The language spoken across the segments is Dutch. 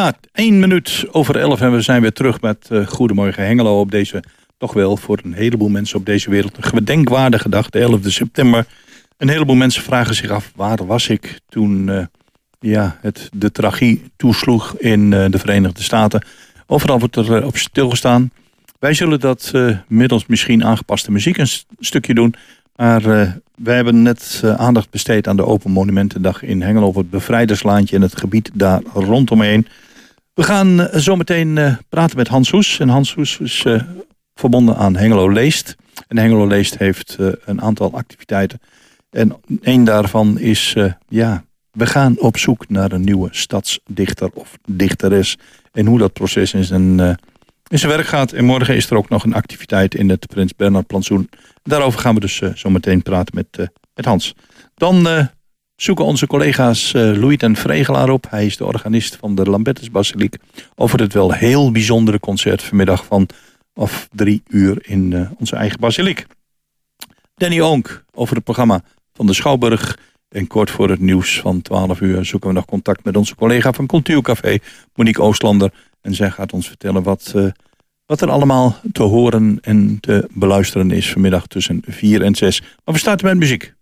Ja, één minuut over elf en we zijn weer terug met uh, Goedemorgen Hengelo op deze, toch wel voor een heleboel mensen op deze wereld, een gedenkwaardige dag, de 11 september. Een heleboel mensen vragen zich af, waar was ik toen uh, ja, het de tragie toesloeg in uh, de Verenigde Staten. Overal wordt er op stilgestaan. Wij zullen dat middels misschien aangepaste muziek een stukje doen. Maar wij hebben net aandacht besteed aan de Open Monumentendag in Hengelo... op het Bevrijderslaantje en het gebied daar rondomheen. We gaan uh, zo meteen uh, praten met Hans Hoes. En Hans Hoes is uh, verbonden aan Hengelo Leest. En Hengelo Leest heeft een aantal activiteiten. En een daarvan is, ja, we gaan op zoek naar een nieuwe stadsdichter of dichteres. En hoe dat proces in zijn, in zijn werk gaat. En morgen is er ook nog een activiteit in het Prins Bernhard Plantsoen. Daarover gaan we dus zo meteen praten met, met Hans. Dan zoeken onze collega's uh, Louis ten Vregelaar op. Hij is de organist van de Lambertus Basiliek. Over het wel heel bijzondere concert vanmiddag van of drie uur in uh, onze eigen basiliek. Danny Oonk over het programma van de Schouwburg. En kort voor het nieuws van 12 uur zoeken we nog contact met onze collega van Cultuurcafé, Monique Oostlander. En zij gaat ons vertellen wat, uh, wat er allemaal te horen en te beluisteren is vanmiddag tussen 4 en 6. Maar we starten met muziek.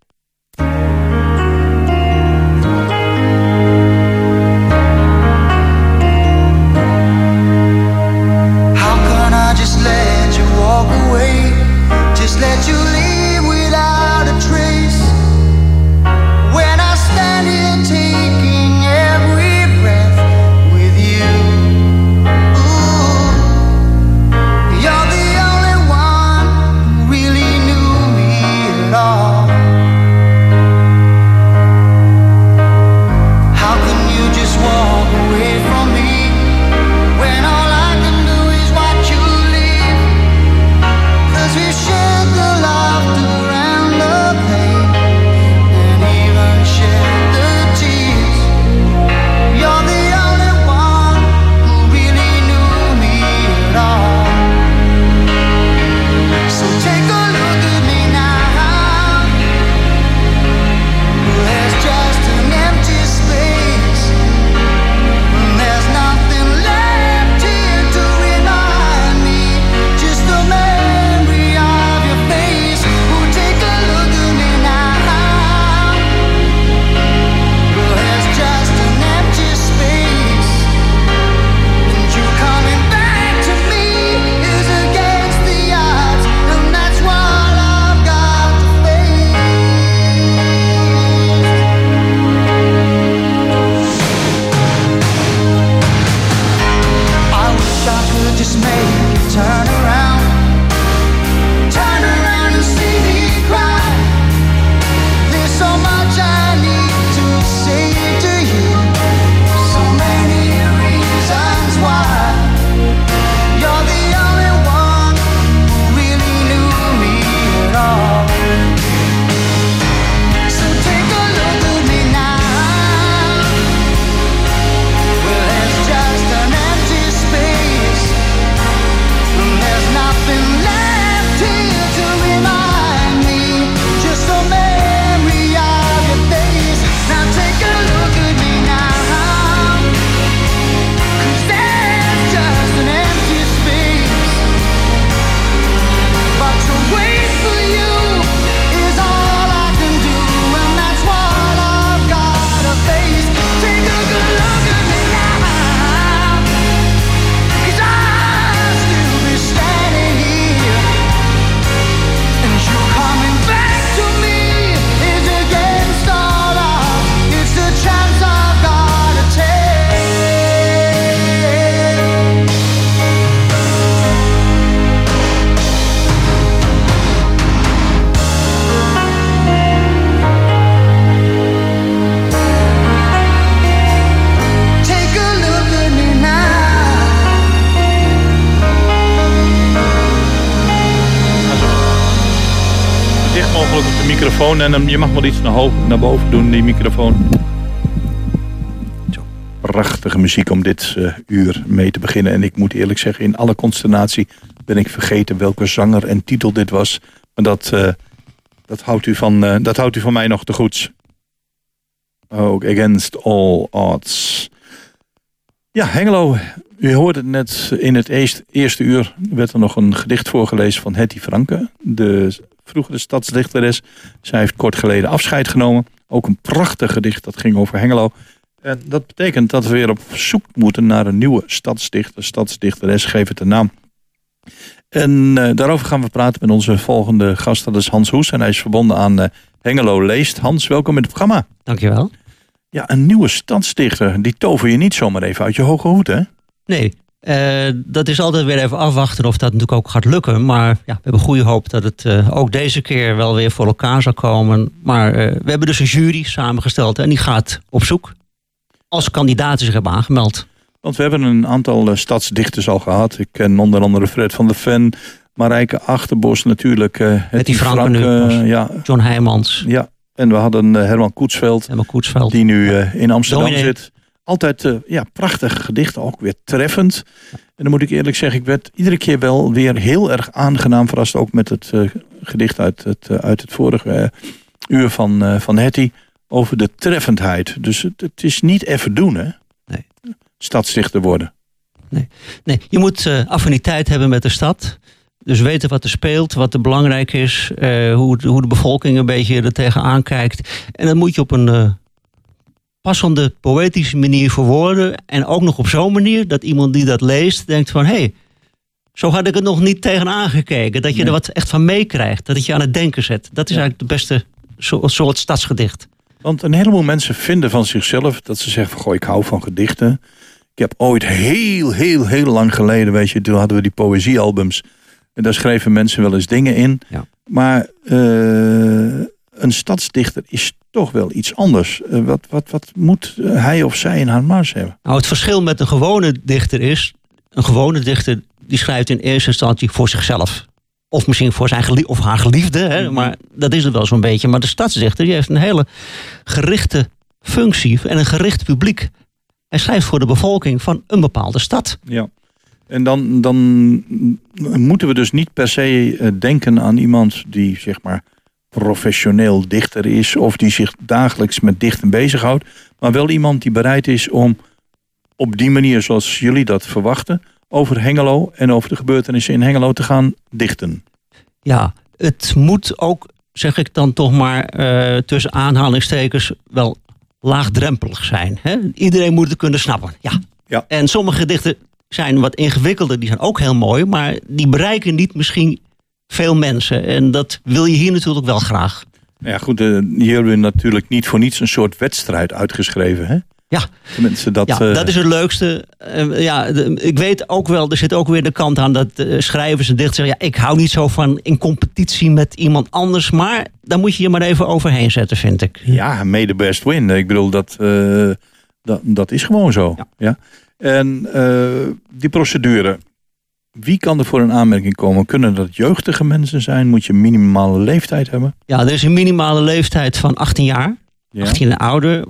En je mag wel iets naar, boven doen, die microfoon. Prachtige muziek om dit uh, uur mee te beginnen. En ik moet eerlijk zeggen, in alle consternatie ben ik vergeten welke zanger en titel dit was. Maar dat, uh, dat, houdt, u van, uh, dat houdt u van mij nog te goed. Oh, against all odds. Ja, Hengelo, u hoorde het net in het eerste uur werd er nog een gedicht voorgelezen van Hetty Franke, de vroegere stadsdichteres. Zij heeft kort geleden afscheid genomen. Ook een prachtig gedicht dat ging over Hengelo. En dat betekent dat we weer op zoek moeten naar een nieuwe stadsdichter, stadsdichteres, geef het een naam. En uh, daarover gaan we praten met onze volgende gast, dat is Hans Hoes. En hij is verbonden aan uh, Hengelo Leest. Hans, welkom in het programma. Dankjewel. Ja, een nieuwe stadsdichter, die tover je niet zomaar even uit je hoge hoed, hè? Nee, uh, dat is altijd weer even afwachten of dat natuurlijk ook gaat lukken. Maar ja, we hebben goede hoop dat het uh, ook deze keer wel weer voor elkaar zal komen. Maar uh, we hebben dus een jury samengesteld en die gaat op zoek als kandidaten zich hebben aangemeld. Want we hebben een aantal stadsdichters al gehad. Ik ken onder andere Fred van der Ven, Marijke Achterbos natuurlijk. Met die Franken Frank, ja. John Heijmans. Ja, en we hadden Herman Koetsveld, Herman Koetsveld. die nu in Amsterdam Dominee. zit. Altijd uh, ja, prachtige gedichten, ook weer treffend. En dan moet ik eerlijk zeggen, ik werd iedere keer wel weer heel erg aangenaam verrast. Ook met het uh, gedicht uit het, uh, uit het vorige uur van, van Hetty. Over de treffendheid. Dus het, het is niet even doen, hè? Nee. Stadsdichter worden. Nee, nee. je moet affiniteit hebben met de stad. Dus weten wat er speelt, wat er belangrijk is. hoe, hoe de bevolking een beetje er tegenaan kijkt. En dat moet je op een passende poëtische manier verwoorden. En ook nog op zo'n manier dat iemand die dat leest denkt van... hé, hey, zo had ik het nog niet tegenaan gekeken. Dat je er wat echt van meekrijgt. Dat het je aan het denken zet. Dat is eigenlijk de beste soort stadsgedicht. Want een heleboel mensen vinden van zichzelf dat ze zeggen van... goh, ik hou van gedichten. Ik heb ooit heel, heel, heel lang geleden... weet je, toen hadden we die poëziealbums. En daar schreven mensen wel eens dingen in. Ja. Maar uh, een stadsdichter is toch wel iets anders. Uh, wat, wat, wat moet hij of zij in haar mars hebben? Nou, het verschil met een gewone dichter is... een gewone dichter die schrijft in eerste instantie voor zichzelf. Of misschien voor zijn of haar geliefde. Hè? Mm-hmm. Maar dat is het wel zo'n beetje. Maar de stadsdichter die heeft een hele gerichte functie en een gericht publiek. Hij schrijft voor de bevolking van een bepaalde stad. Ja. En dan, dan moeten we dus niet per se denken aan iemand die zeg maar professioneel dichter is of die zich dagelijks met dichten bezighoudt, maar wel iemand die bereid is om op die manier zoals jullie dat verwachten over Hengelo en over de gebeurtenissen in Hengelo te gaan dichten. Ja, het moet ook, zeg ik dan toch maar uh, tussen aanhalingstekens, wel laagdrempelig zijn. Hè? Iedereen moet het kunnen snappen. Ja. Ja. En sommige gedichten zijn wat ingewikkelder, die zijn ook heel mooi, maar die bereiken niet misschien veel mensen. En dat wil je hier natuurlijk wel graag. Ja, goed, uh, hier hebben we natuurlijk niet voor niets een soort wedstrijd uitgeschreven, hè? Ja, Tenminste, dat, ja, uh... dat is het leukste. Uh, ja, de, ik weet ook wel, er zit ook weer de kant aan dat schrijvers en dichters zeggen... ja, ik hou niet zo van in competitie met iemand anders... maar daar moet je je maar even overheen zetten, vind ik. Ja, made the best win. Ik bedoel, dat, dat, dat is gewoon zo. Ja. ja? En die procedure, wie kan er voor een aanmerking komen? Kunnen dat jeugdige mensen zijn? Moet je een minimale leeftijd hebben? Ja, er is een minimale leeftijd van 18 jaar. Ja. 18 en ouder.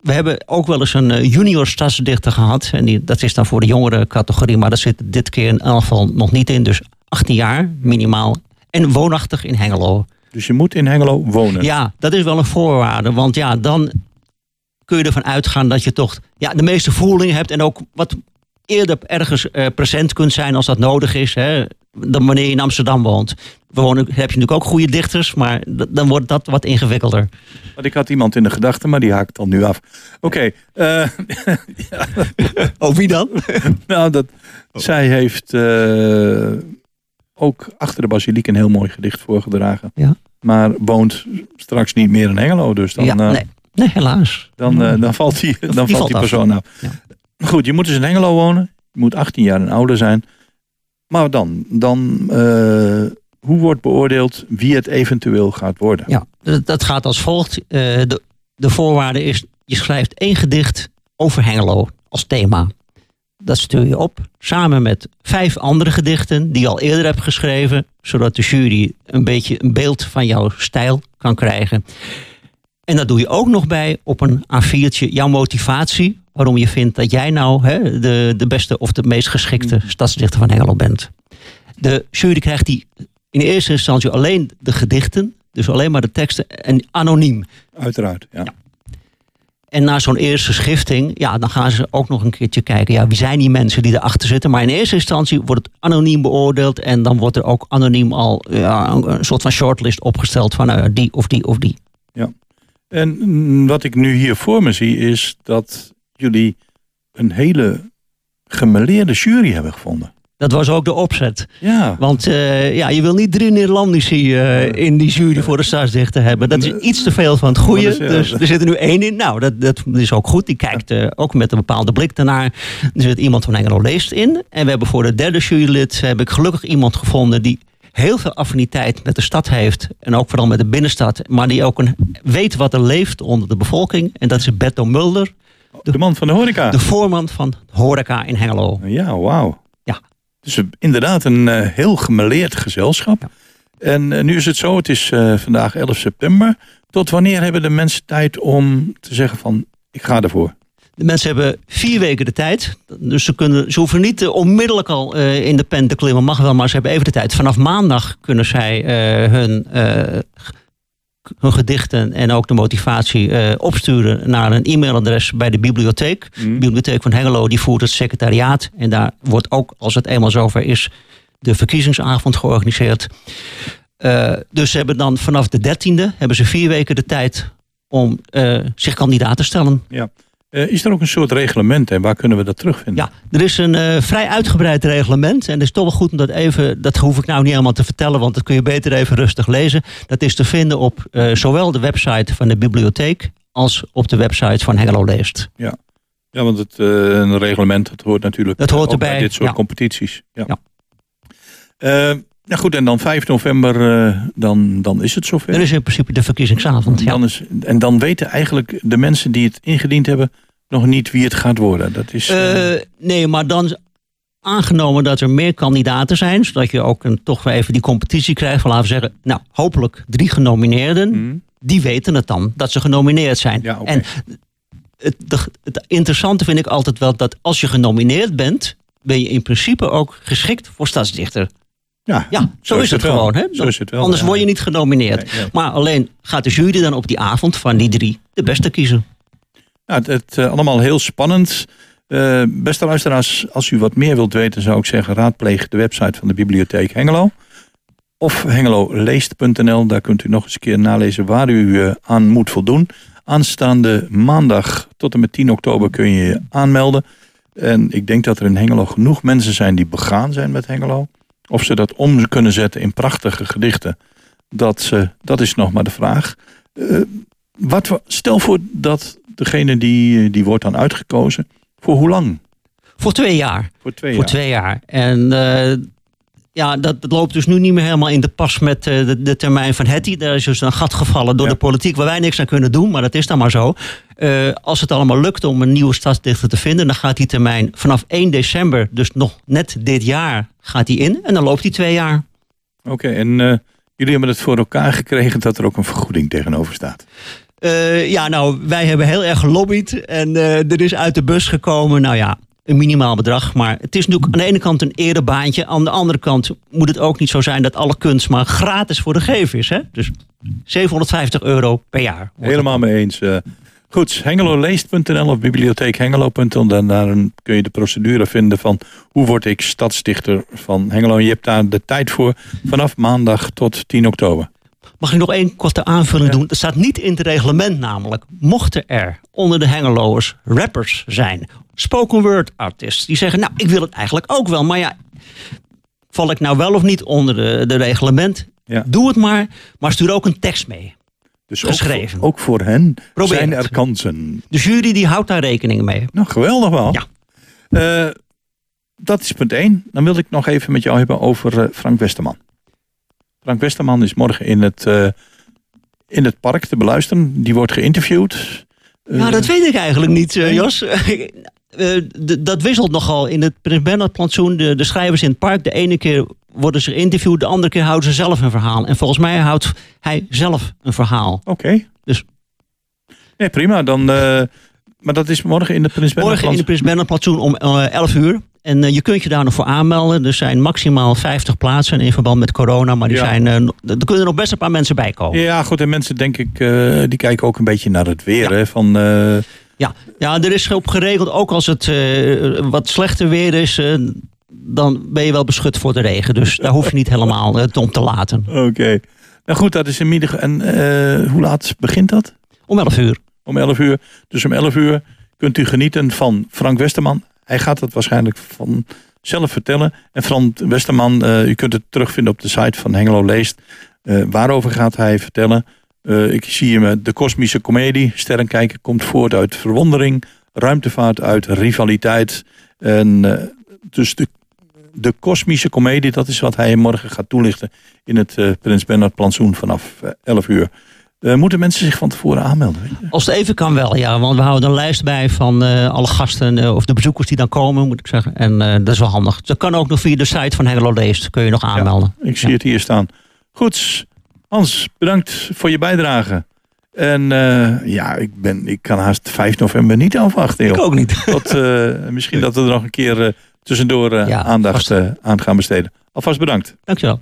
We hebben ook wel eens een eh, junior stadsdichter gehad. En die, dat is dan voor de jongere categorie. Maar dat zit dit keer in elk geval nog niet in. Dus 18 jaar minimaal. En woonachtig in Hengelo. Dus je moet in Hengelo wonen? Ja, dat is wel een voorwaarde. Want ja, dan kun je ervan uitgaan dat je toch ja, de meeste voeling hebt. En ook wat eerder ergens uh, present kunt zijn als dat nodig is. Hè, dan wanneer je in Amsterdam woont. We wonen, heb je natuurlijk ook goede dichters, maar dan wordt dat wat ingewikkelder. Want ik had iemand in de gedachten, maar die haakt dan nu af. Oké. Okay, uh, oh, wie dan? nou, dat, oh. zij heeft uh, ook achter de basiliek een heel mooi gedicht voorgedragen. Ja. Maar woont straks niet meer in Hengelo. Dus dan, ja, nee. nee, helaas. Dan, dan valt die, dan die valt valt die af. persoon af. Goed, je moet dus in Hengelo wonen. Je moet 18 jaar en ouder zijn. Maar dan, dan uh, hoe wordt beoordeeld wie het eventueel gaat worden? Ja, dat gaat als volgt. Uh, de, de voorwaarde is, je schrijft één gedicht over Hengelo als thema. Dat stuur je op, samen met vijf andere gedichten die je al eerder hebt geschreven, zodat de jury een beetje een beeld van jouw stijl kan krijgen. En dat doe je ook nog bij op een A4'tje jouw motivatie. Waarom je vindt dat jij nou hè, de, de beste of de meest geschikte stadsdichter van Hengelo bent. De jury krijgt die in eerste instantie alleen de gedichten. Dus alleen maar de teksten en anoniem. Uiteraard, ja. ja. En na zo'n eerste schifting, ja, dan gaan ze ook nog een keertje kijken. Ja, wie zijn die mensen die erachter zitten? Maar in eerste instantie wordt het anoniem beoordeeld. En dan wordt er ook anoniem al ja, een soort van shortlist opgesteld van uh, die of die of die. Ja. En mm, wat ik nu hier voor me zie is dat jullie een hele gemeleerde jury hebben gevonden. Dat was ook de opzet. Ja. Want uh, ja, je wil niet drie Nederlandici uh, in die jury voor de stadsdichter hebben. Dat is iets te veel van het goede. Dus er zit er nu één in. Nou, dat, dat is ook goed. Die kijkt uh, ook met een bepaalde blik daarnaar. Er zit iemand van Engelo leest in. En we hebben voor de derde jurylid heb ik gelukkig iemand gevonden die heel veel affiniteit met de stad heeft. En ook vooral met de binnenstad. Maar die ook een, weet wat er leeft onder de bevolking. En dat is Berto Mulder. De, man van de horeca. De voorman van horeca in Hengelo. Ja, wauw. Dus inderdaad een uh, heel gemeleerd gezelschap. Ja. En uh, nu is het zo, het is uh, vandaag 11 september. Tot wanneer hebben de mensen tijd om te zeggen van ik ga ervoor? De mensen hebben vier weken de tijd. Dus ze, kunnen, ze hoeven niet onmiddellijk al in de pen te klimmen. Mag wel, maar ze hebben even de tijd. Vanaf maandag kunnen zij hun hun gedichten en ook de motivatie uh, opsturen naar een e-mailadres bij de bibliotheek. Mm. De bibliotheek van Hengelo die voert het secretariaat. En daar wordt ook, als het eenmaal zover is, de verkiezingsavond georganiseerd. Uh, dus ze hebben dan vanaf de 13e hebben ze vier weken de tijd om uh, zich kandidaat te stellen. Ja. Uh, is er ook een soort reglement en waar kunnen we dat terugvinden? Ja, er is een uh, vrij uitgebreid reglement. En het is toch wel goed om dat even, dat hoef ik nou niet helemaal te vertellen, want dat kun je beter even rustig lezen. Dat is te vinden op uh, zowel de website van de bibliotheek als op de website van Hengelo Leest. Ja, ja want het een reglement dat hoort natuurlijk dat hoort erbij. bij dit soort ja. competities. Ja. ja. Ja goed, en dan 5 november, uh, dan, dan is het zover. Er is in principe de verkiezingsavond. En dan, is, en dan weten eigenlijk de mensen die het ingediend hebben nog niet wie het gaat worden. Dat is, uh, nee, maar dan aangenomen dat er meer kandidaten zijn, zodat je ook een, toch weer even die competitie krijgt van laten we zeggen, nou hopelijk drie genomineerden, mm. die weten het dan dat ze genomineerd zijn. Ja, okay. En het, de, het interessante vind ik altijd wel dat als je genomineerd bent, ben je in principe ook geschikt voor stadsdichter. Ja, ja zo, zo is, het, het gewoon. Hè? Zo is het wel, Anders ja. word je niet genomineerd. Nee, nee. Maar alleen gaat de jury dan op die avond van die drie de beste kiezen. Ja, het, het uh, allemaal heel spannend. Uh, beste luisteraars, als u wat meer wilt weten, zou ik zeggen: raadpleeg de website van de Bibliotheek Hengelo. Of hengeloleest.nl. Daar kunt u nog eens een keer nalezen waar u uh, aan moet voldoen. Aanstaande maandag tot en met 10 oktober kun je je aanmelden. En ik denk dat er in Hengelo genoeg mensen zijn die begaan zijn met Hengelo. Of ze dat om kunnen zetten in prachtige gedichten, dat, uh, dat is nog maar de vraag. Uh, wat, stel voor dat degene die, die wordt dan uitgekozen, voor hoe lang? Voor twee jaar. Voor twee voor jaar. Twee jaar. En uh, ja, dat, dat, loopt dus nu niet meer helemaal in de pas met uh, de, de, termijn van Hetty. Daar is dus een gat gevallen door ja. de politiek waar wij niks aan kunnen doen. Maar dat is dan maar zo. Uh, als het allemaal lukt om een nieuwe stadsdichter te vinden, dan gaat die termijn vanaf 1 december, dus nog net dit jaar, gaat die in. En dan loopt die twee jaar. Oké, okay, en uh, jullie hebben het voor elkaar gekregen dat er ook een vergoeding tegenover staat. Uh, ja, nou, wij hebben heel erg gelobbyd en er is uit de bus gekomen, nou ja, een minimaal bedrag. Maar het is natuurlijk aan de ene kant een erebaantje. Aan de andere kant moet het ook niet zo zijn dat alle kunst maar gratis voor de gever is. Hè? Dus 750 euro per jaar. Helemaal mee eens. Uh, goed, hengeloleest.nl of bibliotheekhengelo.nl. Dan daar kun je de procedure vinden van hoe word ik stadsdichter van Hengelo. En je hebt daar de tijd voor vanaf maandag tot 10 oktober. Mag ik nog één korte aanvulling ja. doen? Dat staat niet in het reglement namelijk. Mochten er onder de Hengeloers rappers zijn, spoken word artists, die zeggen, nou, ik wil het eigenlijk ook wel, maar ja, val ik nou wel of niet onder de, de reglement? Ja. Doe het maar, maar stuur ook een tekst mee. Dus geschreven. Ook, ook voor hen Probeer zijn er kansen. De jury die houdt daar rekening mee. Nou, geweldig wel. Ja. Uh, dat is punt 1. Dan wil ik nog even met jou hebben over uh, Frank Westerman. Frank Westerman is morgen in het, uh, in het park te beluisteren. Die wordt geïnterviewd. Ja, dat weet ik eigenlijk niet, Jos. Uh, dat wisselt nogal in het Prins Bernhard plantsoen. De, de schrijvers in het park, de ene keer worden ze geïnterviewd, de andere keer houden ze zelf een verhaal. En volgens mij houdt hij zelf een verhaal. Oké. Okay. Dus. Nee, prima. Dan, maar dat is morgen in het Prins Bernhard Morgen in het Prins Bernhard plantsoen om uh, 11 uur. En uh, je kunt je daar nog voor aanmelden. Er zijn maximaal 50 plaatsen in verband met corona. Maar die Ja. zijn, uh, er kunnen nog best een paar mensen bij komen. Ja, goed. En mensen, denk ik, uh, die kijken ook een beetje naar het weer. Ja. Hè, van, Ja, ja er is op geregeld, ook als het wat slechter weer is, dan ben je wel beschut voor de regen. Dus daar hoef je niet helemaal uh, om te laten. Oké. Nou goed, dat is in middag. En hoe laat begint dat? Om 11 uur. Om 11 uur. Dus om 11 uur kunt u genieten van Frank Westerman. Hij gaat het waarschijnlijk van zelf vertellen. En Frank Westerman, u kunt het terugvinden op de site van Hengelo Leest. waarover gaat hij vertellen? Uh, ik zie hem de kosmische komedie. Sterrenkijken komt voort uit verwondering. Ruimtevaart uit rivaliteit. En uh, dus de, de kosmische komedie, dat is wat hij morgen gaat toelichten in het uh, Prins Bernhard plantsoen vanaf 11 uur. Moeten mensen zich van tevoren aanmelden? Als het even kan wel, ja. Want we houden een lijst bij van alle gasten of de bezoekers die dan komen, moet ik zeggen. En dat is wel handig. Dat kan ook nog via de site van Hengelo Leest. Kun je nog aanmelden. Ja, ik zie het hier staan. Goed, Hans, bedankt voor je bijdrage. En ja, ik, ben, ik kan haast 5 november niet afwachten. Joh. Ik ook niet. Tot, misschien dat we er nog een keer tussendoor ja, aandacht aan gaan besteden. Alvast bedankt. Dankjewel.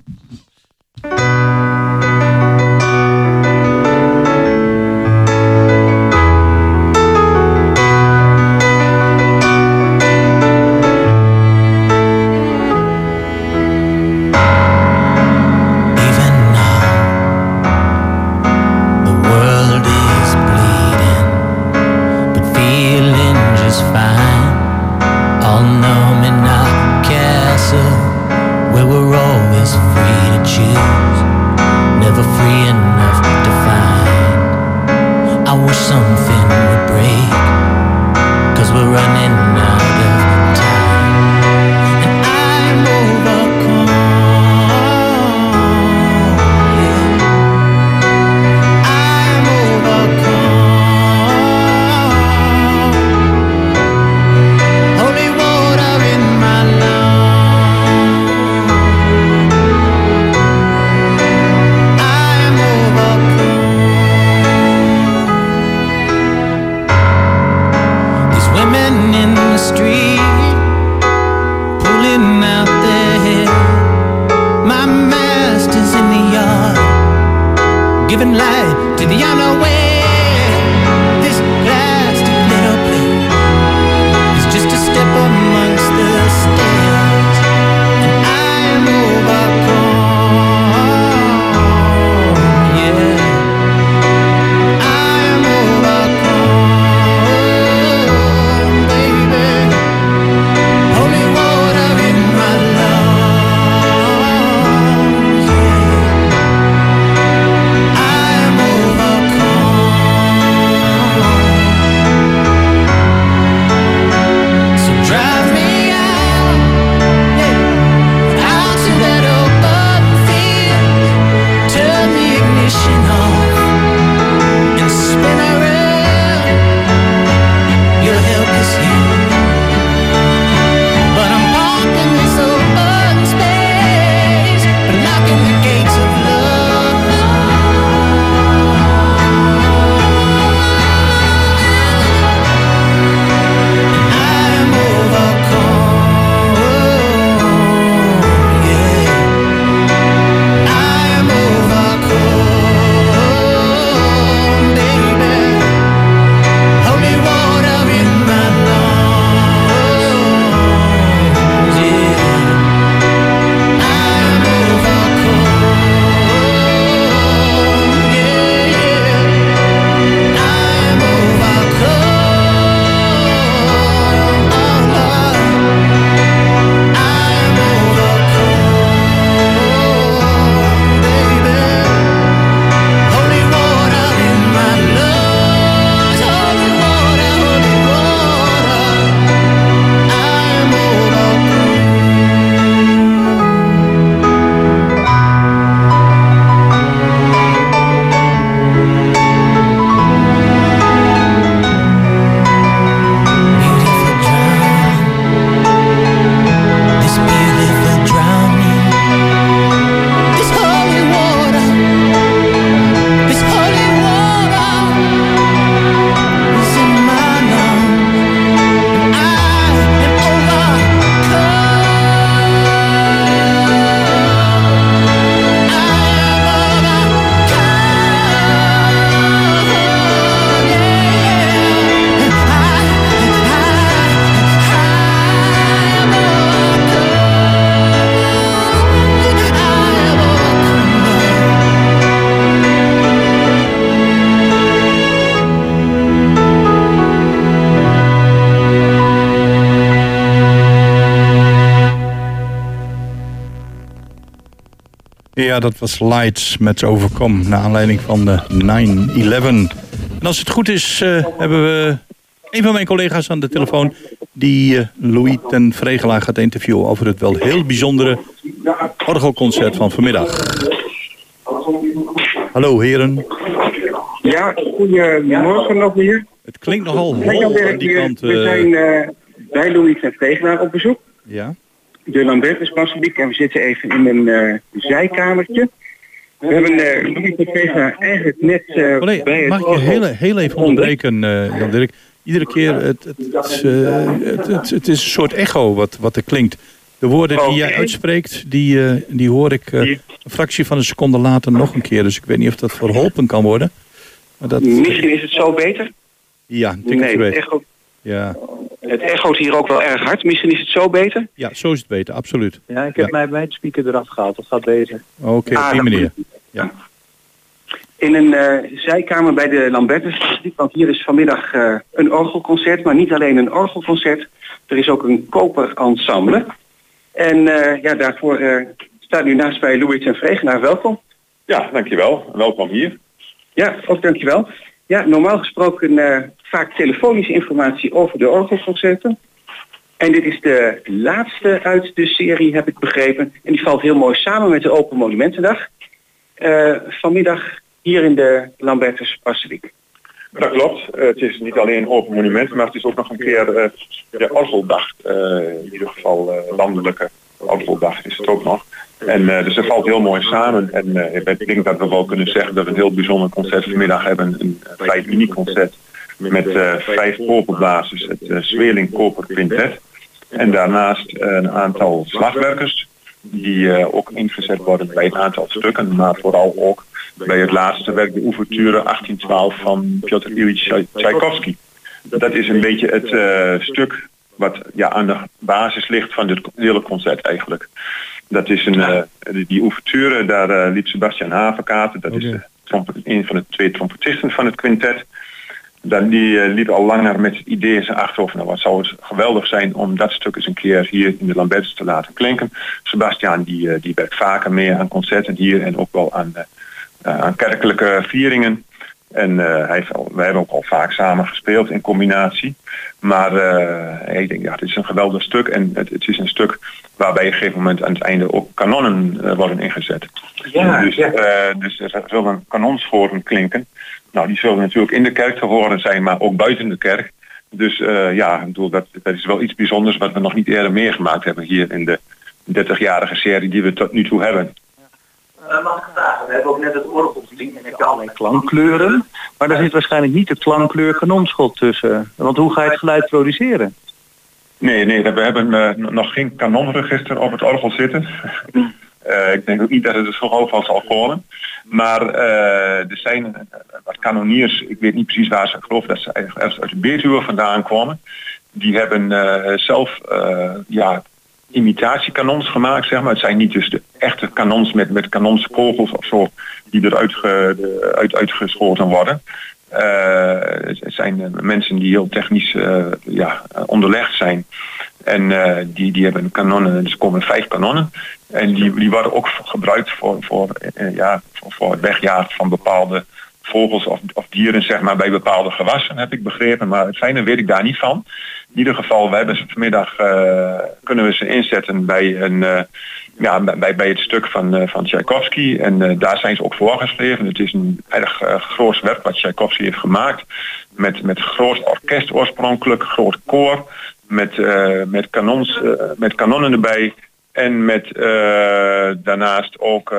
Ja, dat was Lights met Overcome, naar aanleiding van de 9-11. En als het goed is, uh, hebben we een van mijn collega's aan de telefoon... die uh, Louis ten Vregelaar gaat interviewen over het wel heel bijzondere orgelconcert van vanmiddag. Hallo heren. Ja, goedemorgen nog weer. Het klinkt nogal hol aan die kant. We zijn uh, bij Louis ten Vregelaar op bezoek. Ja de Lambertus Basiliek en we zitten even in een uh, zijkamertje. We hebben uh, Louis eigenlijk net uh, Allee, bij Mag ik je heel, heel even onderbreken, uh, Jan Dirk? Iedere keer, het, het, het, het, het is een soort echo wat, wat er klinkt. De woorden die jij uitspreekt, die, die hoor ik een fractie van een seconde later nog een keer. Dus ik weet niet of dat verholpen kan worden. Maar dat... Misschien is het zo beter? Ja, tikkeltje nee, beter. Echo... Ja. Het echoot hier ook wel erg hard. Misschien is het zo beter? Ja, zo is het beter, absoluut. Ja, ik heb Ja. mijn, mijn speaker eraf gehaald. Dat gaat beter. Oké, op die Ah, manier. Ja. In een eh, zijkamer bij de Lambertus. Want hier is vanmiddag eh, een orgelconcert. Maar niet alleen een orgelconcert. Er is ook een koperensemble. En eh, ja, daarvoor eh, staat u naast bij Louis en Vregenaar. Welkom. Ja, dankjewel. Welkom hier. Ja, ook dankjewel. Ja, normaal gesproken eh, vaak telefonische informatie over de orgelconcerten. En dit is de laatste uit de serie, heb ik begrepen. En die valt heel mooi samen met de Open Monumentendag. Eh, vanmiddag hier in de Lambertus Basiliek. Dat klopt. Het is niet alleen Open Monument, maar het is ook nog een keer eh, de Orgeldag. In ieder geval eh, landelijke Orgeldag is het ook nog. En eh, dus het valt heel mooi samen. En eh, ik denk dat we wel kunnen zeggen dat we een heel bijzonder concert vanmiddag hebben. Een vrij uniek concert met eh, vijf koperblazers, het Quintet. En daarnaast een aantal slagwerkers die ook ingezet worden bij een aantal stukken, maar vooral ook bij het laatste werk, de ouverture 1812 van Piotr Ilyich Tchaikovsky. Dat is een beetje het stuk wat ja, aan de basis ligt van dit hele concert eigenlijk. Dat is een, eh, die, die ouverture, daar eh, liep Sebastian Havenkaten, dat is Oké. de trompet, een van de twee trompetisten van het quintet. Dan, die eh, liep al langer met het idee in zijn achterhoofd, nou wat zou het geweldig zijn om dat stuk eens een keer hier in de Lambertus te laten klinken. Sebastian die, die werkt vaker mee aan concerten hier en ook wel aan, aan kerkelijke vieringen. En eh, hij heeft al, wij hebben ook al vaak samen gespeeld in combinatie. Maar eh, ik denk, ja, het is een geweldig stuk. En het, het is een stuk waarbij op een gegeven moment aan het einde ook kanonnen eh, worden ingezet. Ja, dus, ja. eh, dus er zullen kanonschoren klinken. Nou, die zullen natuurlijk in de kerk te horen zijn, maar ook buiten de kerk. Dus eh, ja, ik bedoel, dat, dat is wel iets bijzonders wat we nog niet eerder meegemaakt hebben hier in de 30-jarige serie die we tot nu toe hebben. Eh, mag ik vragen? We hebben ook net het orgel gezien. En heb je allerlei klankkleuren. Maar daar zit waarschijnlijk niet de klankkleur kanonschot tussen. Want hoe ga je het geluid produceren? Nee, nee, we hebben eh, nog geen kanonregister op het orgel zitten. Eh, ik denk ook niet dat het er zo hoog van zal komen. Maar eh, er zijn wat kanoniers, ik weet niet precies waar ze, ik geloof dat ze uit de Betuwe vandaan komen. Die hebben zelf ja, imitatiekanons gemaakt, zeg maar. Het zijn niet dus de echte kanons met, met kanonskogels of zo die eruit ge, de- uit, uitgeschoten worden. Eh, het zijn eh, mensen die heel technisch eh, ja, onderlegd zijn. En die, die hebben kanonnen, dus komen vijf kanonnen. En die, die worden ook gebruikt voor, voor, ja, voor, voor het wegjagen van bepaalde vogels of, dieren zeg maar, bij bepaalde gewassen, heb ik begrepen. Maar het fijne weet ik daar niet van. In ieder geval, we hebben ze vanmiddag eh, kunnen we ze inzetten bij, een, eh, ja, bij, bij het stuk van, eh, van Tchaikovsky. En daar zijn ze ook voorgeschreven. Het is een erg groot werk wat Tchaikovsky heeft gemaakt. Met, met groot orkest oorspronkelijk, groot koor. Met, met, kanons, met kanonnen erbij. En met daarnaast ook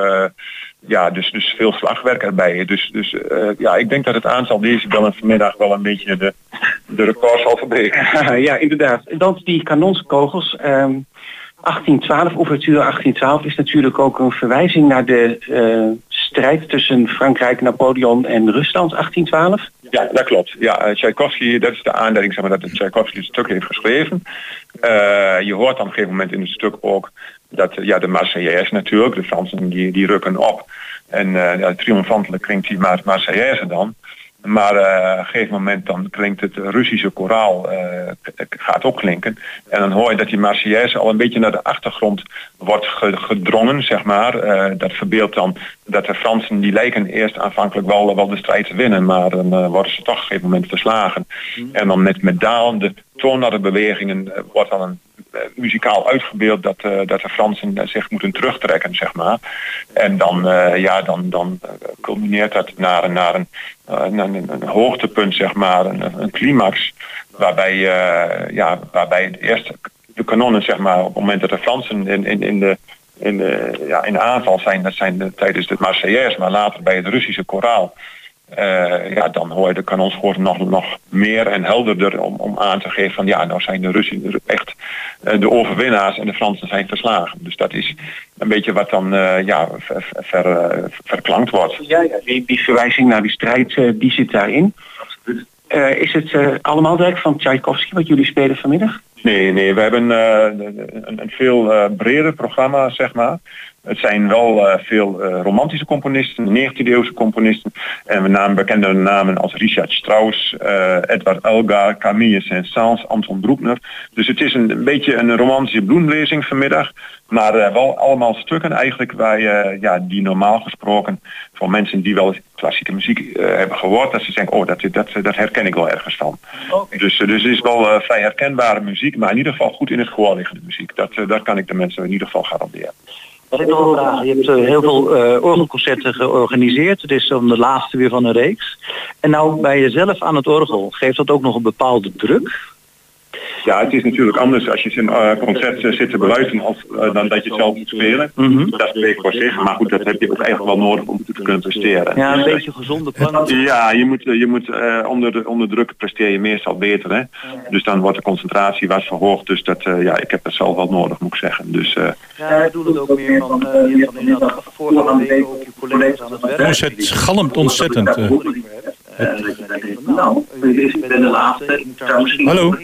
ja, dus, dus veel slagwerk erbij. Dus, dus eh, ja, ik denk dat het aantal decibellen vanmiddag wel een beetje de, de record zal verbreken. ja, inderdaad. Dan die kanonskogels. ehm 1812, ouverture 1812 is natuurlijk ook een verwijzing naar de eh, strijd tussen Frankrijk, Napoleon en Rusland 1812. Ja, dat klopt. Ja, eh, Tchaikovsky, dat is de aanleiding zeg maar, dat Tchaikovsky het stuk heeft geschreven. Eh, je hoort dan op een gegeven moment in het stuk ook dat ja, de Marseillaise natuurlijk, de Fransen die, die rukken op. En eh ja, triomfantelijk klinkt die Mar Marseillaise dan. Maar uh, op een gegeven moment dan klinkt het Russische koraal uh, gaat ook klinken. En dan hoor je dat die Marseillaise al een beetje naar de achtergrond wordt gedrongen, zeg maar. Uh, dat verbeeldt dan dat de Fransen die lijken eerst aanvankelijk wel, wel de strijd te winnen. Maar dan worden ze toch op een gegeven moment verslagen. Mm. En dan met, met dalende bewegingen wordt dan een muzikaal uitgebeeld dat, uh, dat de Fransen zich moeten terugtrekken, zeg maar. En dan, ja, dan, dan culmineert dat naar, naar, een, naar een, een, hoogtepunt, zeg maar, een, een climax. Waarbij, ja, waarbij het eerst de kanonnen, zeg maar, op het moment dat de Fransen in, in, in de in de, ja, in de aanval zijn, dat zijn de, tijdens de Marseillaise, maar later bij het Russische koraal. Uh, ja, dan hoor je de kanonschoten nog, nog meer en helderder om, om aan te geven van ja, nou zijn de Russen echt uh, de overwinnaars en de Fransen zijn verslagen. Dus dat is een beetje wat dan uh, ja, ver, ver, verklankt wordt. Ja, ja die, die, verwijzing naar die strijd, die zit daarin. is het allemaal werk van Tchaikovsky wat jullie spelen vanmiddag? Nee, nee, we hebben een, een, veel breder programma, zeg maar. Het zijn wel uh, veel uh, romantische componisten, 19e eeuwse componisten. En we namen bekende namen als Richard Strauss, uh, Edward Elgar, Camille Saint-Saëns, Anton Bruckner. Dus het is een, een beetje een romantische bloemlezing vanmiddag. Maar wel allemaal stukken eigenlijk waar je, ja, die normaal gesproken voor mensen die wel klassieke muziek hebben gehoord, dat ze denken, oh, dat, dat, dat herken ik wel ergens van. Okay. Dus, dus het is wel vrij herkenbare muziek, maar in ieder geval goed in het gehoor liggende muziek. Dat, dat kan ik de mensen in ieder geval garanderen. Je hebt heel veel uh, orgelconcerten georganiseerd. Het is dan de laatste weer van een reeks. En nou bij jezelf aan het orgel, geeft dat ook nog een bepaalde druk? Ja, het is natuurlijk anders als je een uh, concert uh, zit te beluisteren als, uh, dan dat je zelf moet spelen. Mm -hmm. Dat spreekt voor zich, maar goed, dat heb je ook eigenlijk wel nodig om te kunnen presteren. Ja, een beetje gezonde plan. Ja, je moet, je moet onder, onder druk presteer je meestal beter. Hè? Ja. Dus dan wordt de concentratie wat verhoogd. Dus dat, ja, ik heb dat zelf wel nodig, moet ik zeggen. Dus, ja, ik bedoel het ook meer van, je hebt dan inderdaad vorige week ook je collega's aan het werk. Dus het galmt ontzettend. Nou, ben de laatste. Hallo.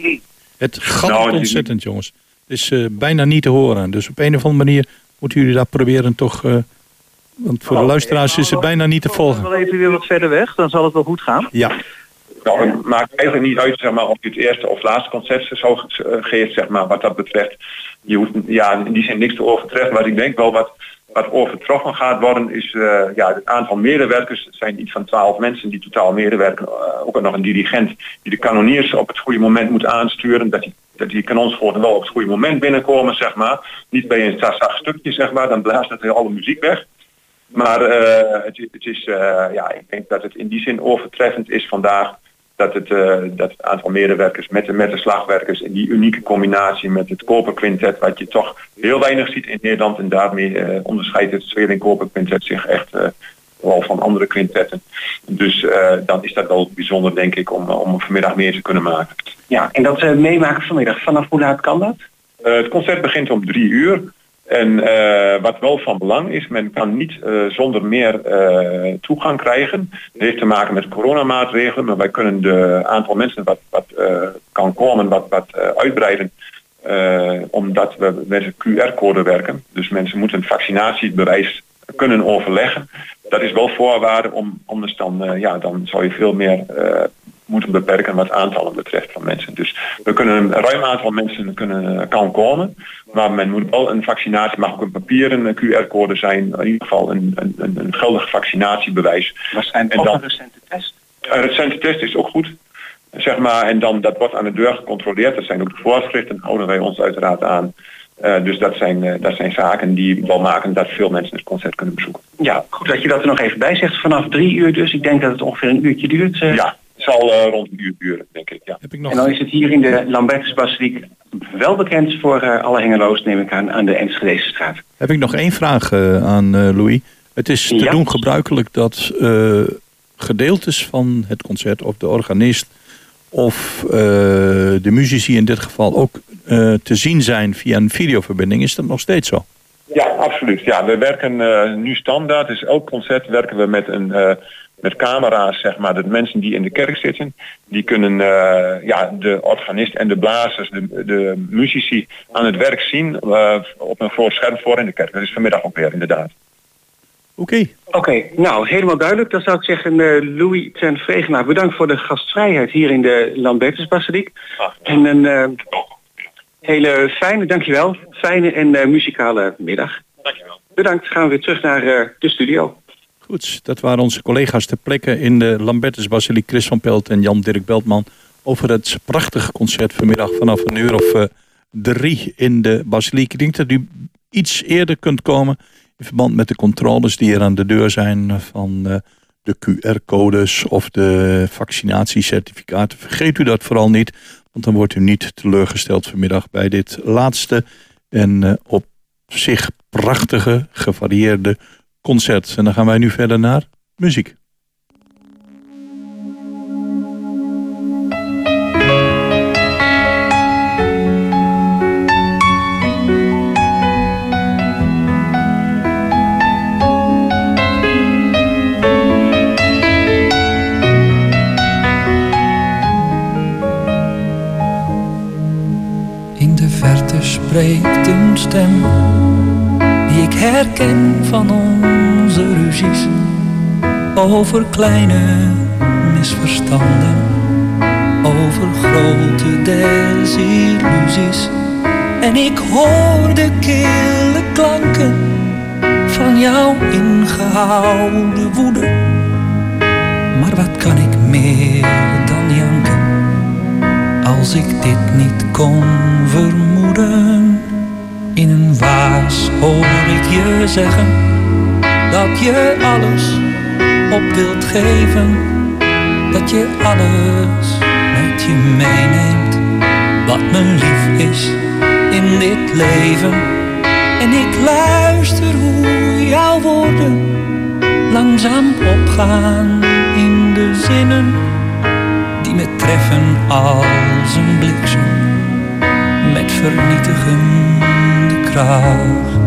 Het gaat nou, ontzettend, jongens. Het is uh, bijna niet te horen. Dus op een of andere manier moeten jullie dat proberen toch... Uh, want voor de luisteraars is het bijna niet te volgen. Wel even weer wat verder weg, dan zal het wel goed gaan. Ja. Nou, het maakt eigenlijk niet uit zeg maar, of je het eerste of laatste concert zo geeft, zeg maar, wat dat betreft. Je hoeft ja, in die zin niks te overtreffen, maar ik denk wel wat, wat overtroffen gaat worden is uh, ja, het aantal medewerkers. Het zijn iets van twaalf mensen die totaal medewerken. Uh, ook nog een dirigent die de kanoniers op het goede moment moet aansturen. Dat die, dat die wel op het goede moment binnenkomen, zeg maar. Niet bij een zacht stukje, zeg maar. Dan blaast het alle muziek weg. Maar uh, het, het, is, ja, ik denk dat het in die zin overtreffend is vandaag dat het, uh, dat het aantal medewerkers met de, met de slagwerkers in die unieke combinatie met het koperquintet, wat je toch heel weinig ziet in Nederland en daarmee uh, onderscheidt het Tweeling koperquintet zich echt uh, wel van andere quintetten. Dus dan is dat wel bijzonder denk ik om, om vanmiddag meer te kunnen maken. Ja, en dat meemaken vanmiddag, vanaf hoe laat kan dat? het concert begint om drie uur. En uh, wat wel van belang is, men kan niet uh, zonder meer uh, toegang krijgen. Het heeft te maken met coronamaatregelen, maar wij kunnen de aantal mensen wat, wat kan komen, wat, wat uitbreiden. omdat we met een QR-code werken. Dus mensen moeten een vaccinatiebewijs kunnen overleggen. Dat is wel voorwaarde om anders dan, ja, dan zou je veel meer moeten beperken wat aantallen betreft van mensen. Dus we kunnen een ruim aantal mensen kunnen, kan komen, maar men moet wel een vaccinatie, mag ook een papieren QR-code zijn, in ieder geval een, een, een geldig vaccinatiebewijs. Zijn en dan, een recente test? Een recente test is ook goed. Zeg maar, en dan dat wordt aan de deur gecontroleerd. Dat zijn ook de voorschriften, houden wij ons uiteraard aan. Uh, dus dat zijn, uh, dat zijn zaken die wel maken dat veel mensen het concert kunnen bezoeken. Ja, goed dat je dat er nog even bij zegt. Vanaf drie uur dus. Ik denk dat het ongeveer een uurtje duurt. Uh... Ja, zal uh, rond een uur duren, denk ik. Ja. Heb ik nog... En dan is het hier in de Lambertus Basiliek wel bekend voor uh, alle hengeloos, neem ik aan, aan de Enschedese straat. Heb ik nog één vraag uh, aan Louis. Het is te ja. doen gebruikelijk dat gedeeltes van het concert of de organist of de muzici in dit geval ook te zien zijn via een videoverbinding. Is dat nog steeds zo? Ja, absoluut. Ja, we werken nu standaard. Dus elk concert werken we met een met camera's, zeg maar, de mensen die in de kerk zitten, die kunnen uh, ja, de organist en de blazers, de, de muzici aan het werk zien uh, op een groot scherm voor in de kerk. Dat is vanmiddag ook weer inderdaad. Oké. Oké, nou helemaal duidelijk. Dan zou ik zeggen, uh, Louis ten Vregenaar, bedankt voor de gastvrijheid hier in de Lambertusbasiliek. En een uh, hele fijne, dankjewel, fijne en uh, muzikale middag. Dankjewel. Bedankt, gaan we weer terug naar de studio. Goed, dat waren onze collega's ter plekke in de Lambertusbasiliek, Chris van Pelt en Jan-Dirk Beltman over het prachtige concert vanmiddag vanaf een uur of drie in de basiliek. Ik denk dat u iets eerder kunt komen in verband met de controles die er aan de deur zijn van uh, de QR-codes of de vaccinatiecertificaten. Vergeet u dat vooral niet, want dan wordt u niet teleurgesteld vanmiddag bij dit laatste en uh, op zich prachtige, gevarieerde concert. En dan gaan wij nu verder naar muziek. spreekt een stem die ik herken van onze over kleine misverstanden, over grote desillusies. En ik hoor de kille klanken van jouw ingehouden woede. Maar wat kan ik meer dan janken als ik dit niet kon vermoeden? In een waas hoor ik je zeggen dat je alles op wilt geven, dat je alles met je meeneemt, wat me lief is in dit leven. En ik luister hoe jouw woorden langzaam opgaan in de zinnen die me treffen als een bliksem met vernietigende kracht.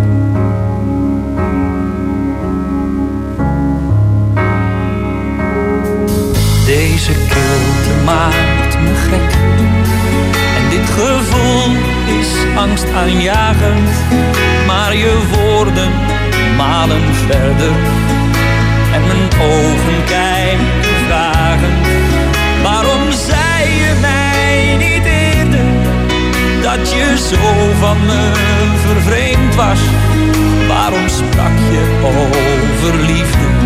Deze kilte maakt me gek. En dit gevoel is angstaanjagend. Maar je woorden malen verder. En mijn ogen kijken vragend. Waarom zei je mij niet eerder dat je zo van me vervreemd was? Waarom sprak je over liefde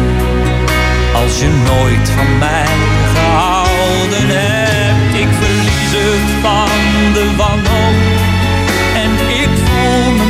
als je nooit van mij gehouden hebt? Ik verlies het van de wanhoop en ik voel mijn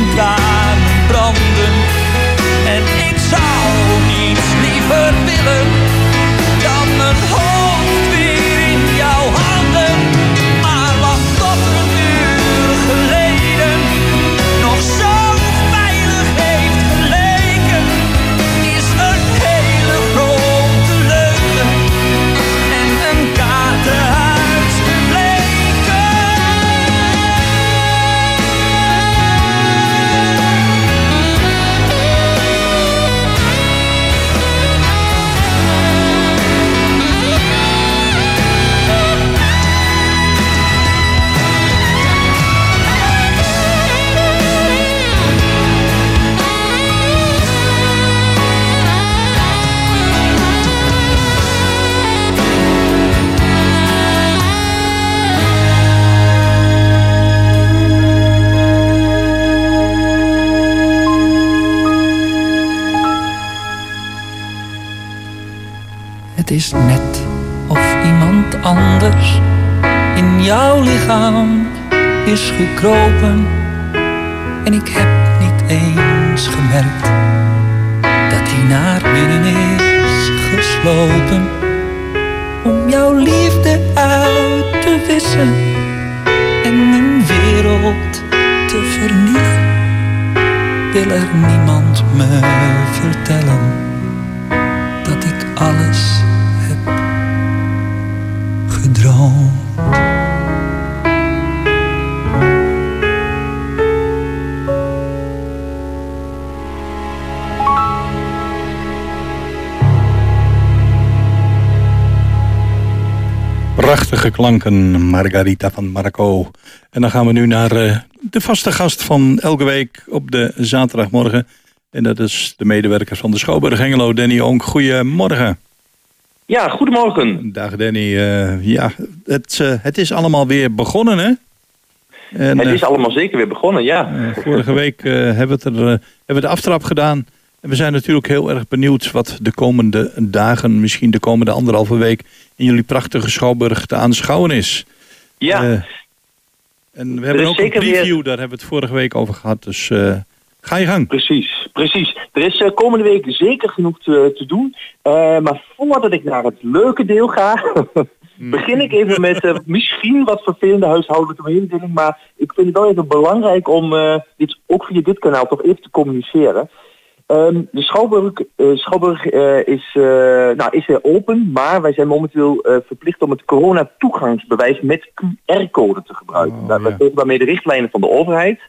is gekropen. En ik heb niet eens gemerkt dat hij naar binnen is geslopen. Om jouw liefde uit te wissen en een wereld te vernielen. Wil er niemand me vertellen dat ik alles Prachtige klanken, Margarita van Marco. En dan gaan we nu naar uh, de vaste gast van elke week op de zaterdagmorgen. En dat is de medewerker van de Schouwburg Hengelo, Danny Onk. Goedemorgen. Ja, goedemorgen. Dag Danny. Uh, ja, het, uh, het is allemaal weer begonnen hè? En, het is allemaal zeker weer begonnen, ja. vorige week hebben, we er, hebben we de aftrap gedaan. En we zijn natuurlijk heel erg benieuwd wat de komende dagen, misschien de komende anderhalve week, in jullie prachtige Schouwburg te aanschouwen is. Ja. en we hebben ook een preview, weer... daar hebben we het vorige week over gehad. Dus ga je gang. Precies, precies. Er is uh, komende week zeker genoeg te, te doen. Maar voordat ik naar het leuke deel ga, begin ik even met misschien wat vervelende huishoudelijke mededeling. Maar ik vind het wel even belangrijk om dit ook via dit kanaal toch even te communiceren. Um, de Schouwburg, Schouwburg is, nou, is open, maar wij zijn momenteel verplicht om het corona-toegangsbewijs met QR-code te gebruiken. Oh, dat ja. daarmee de richtlijnen van de overheid.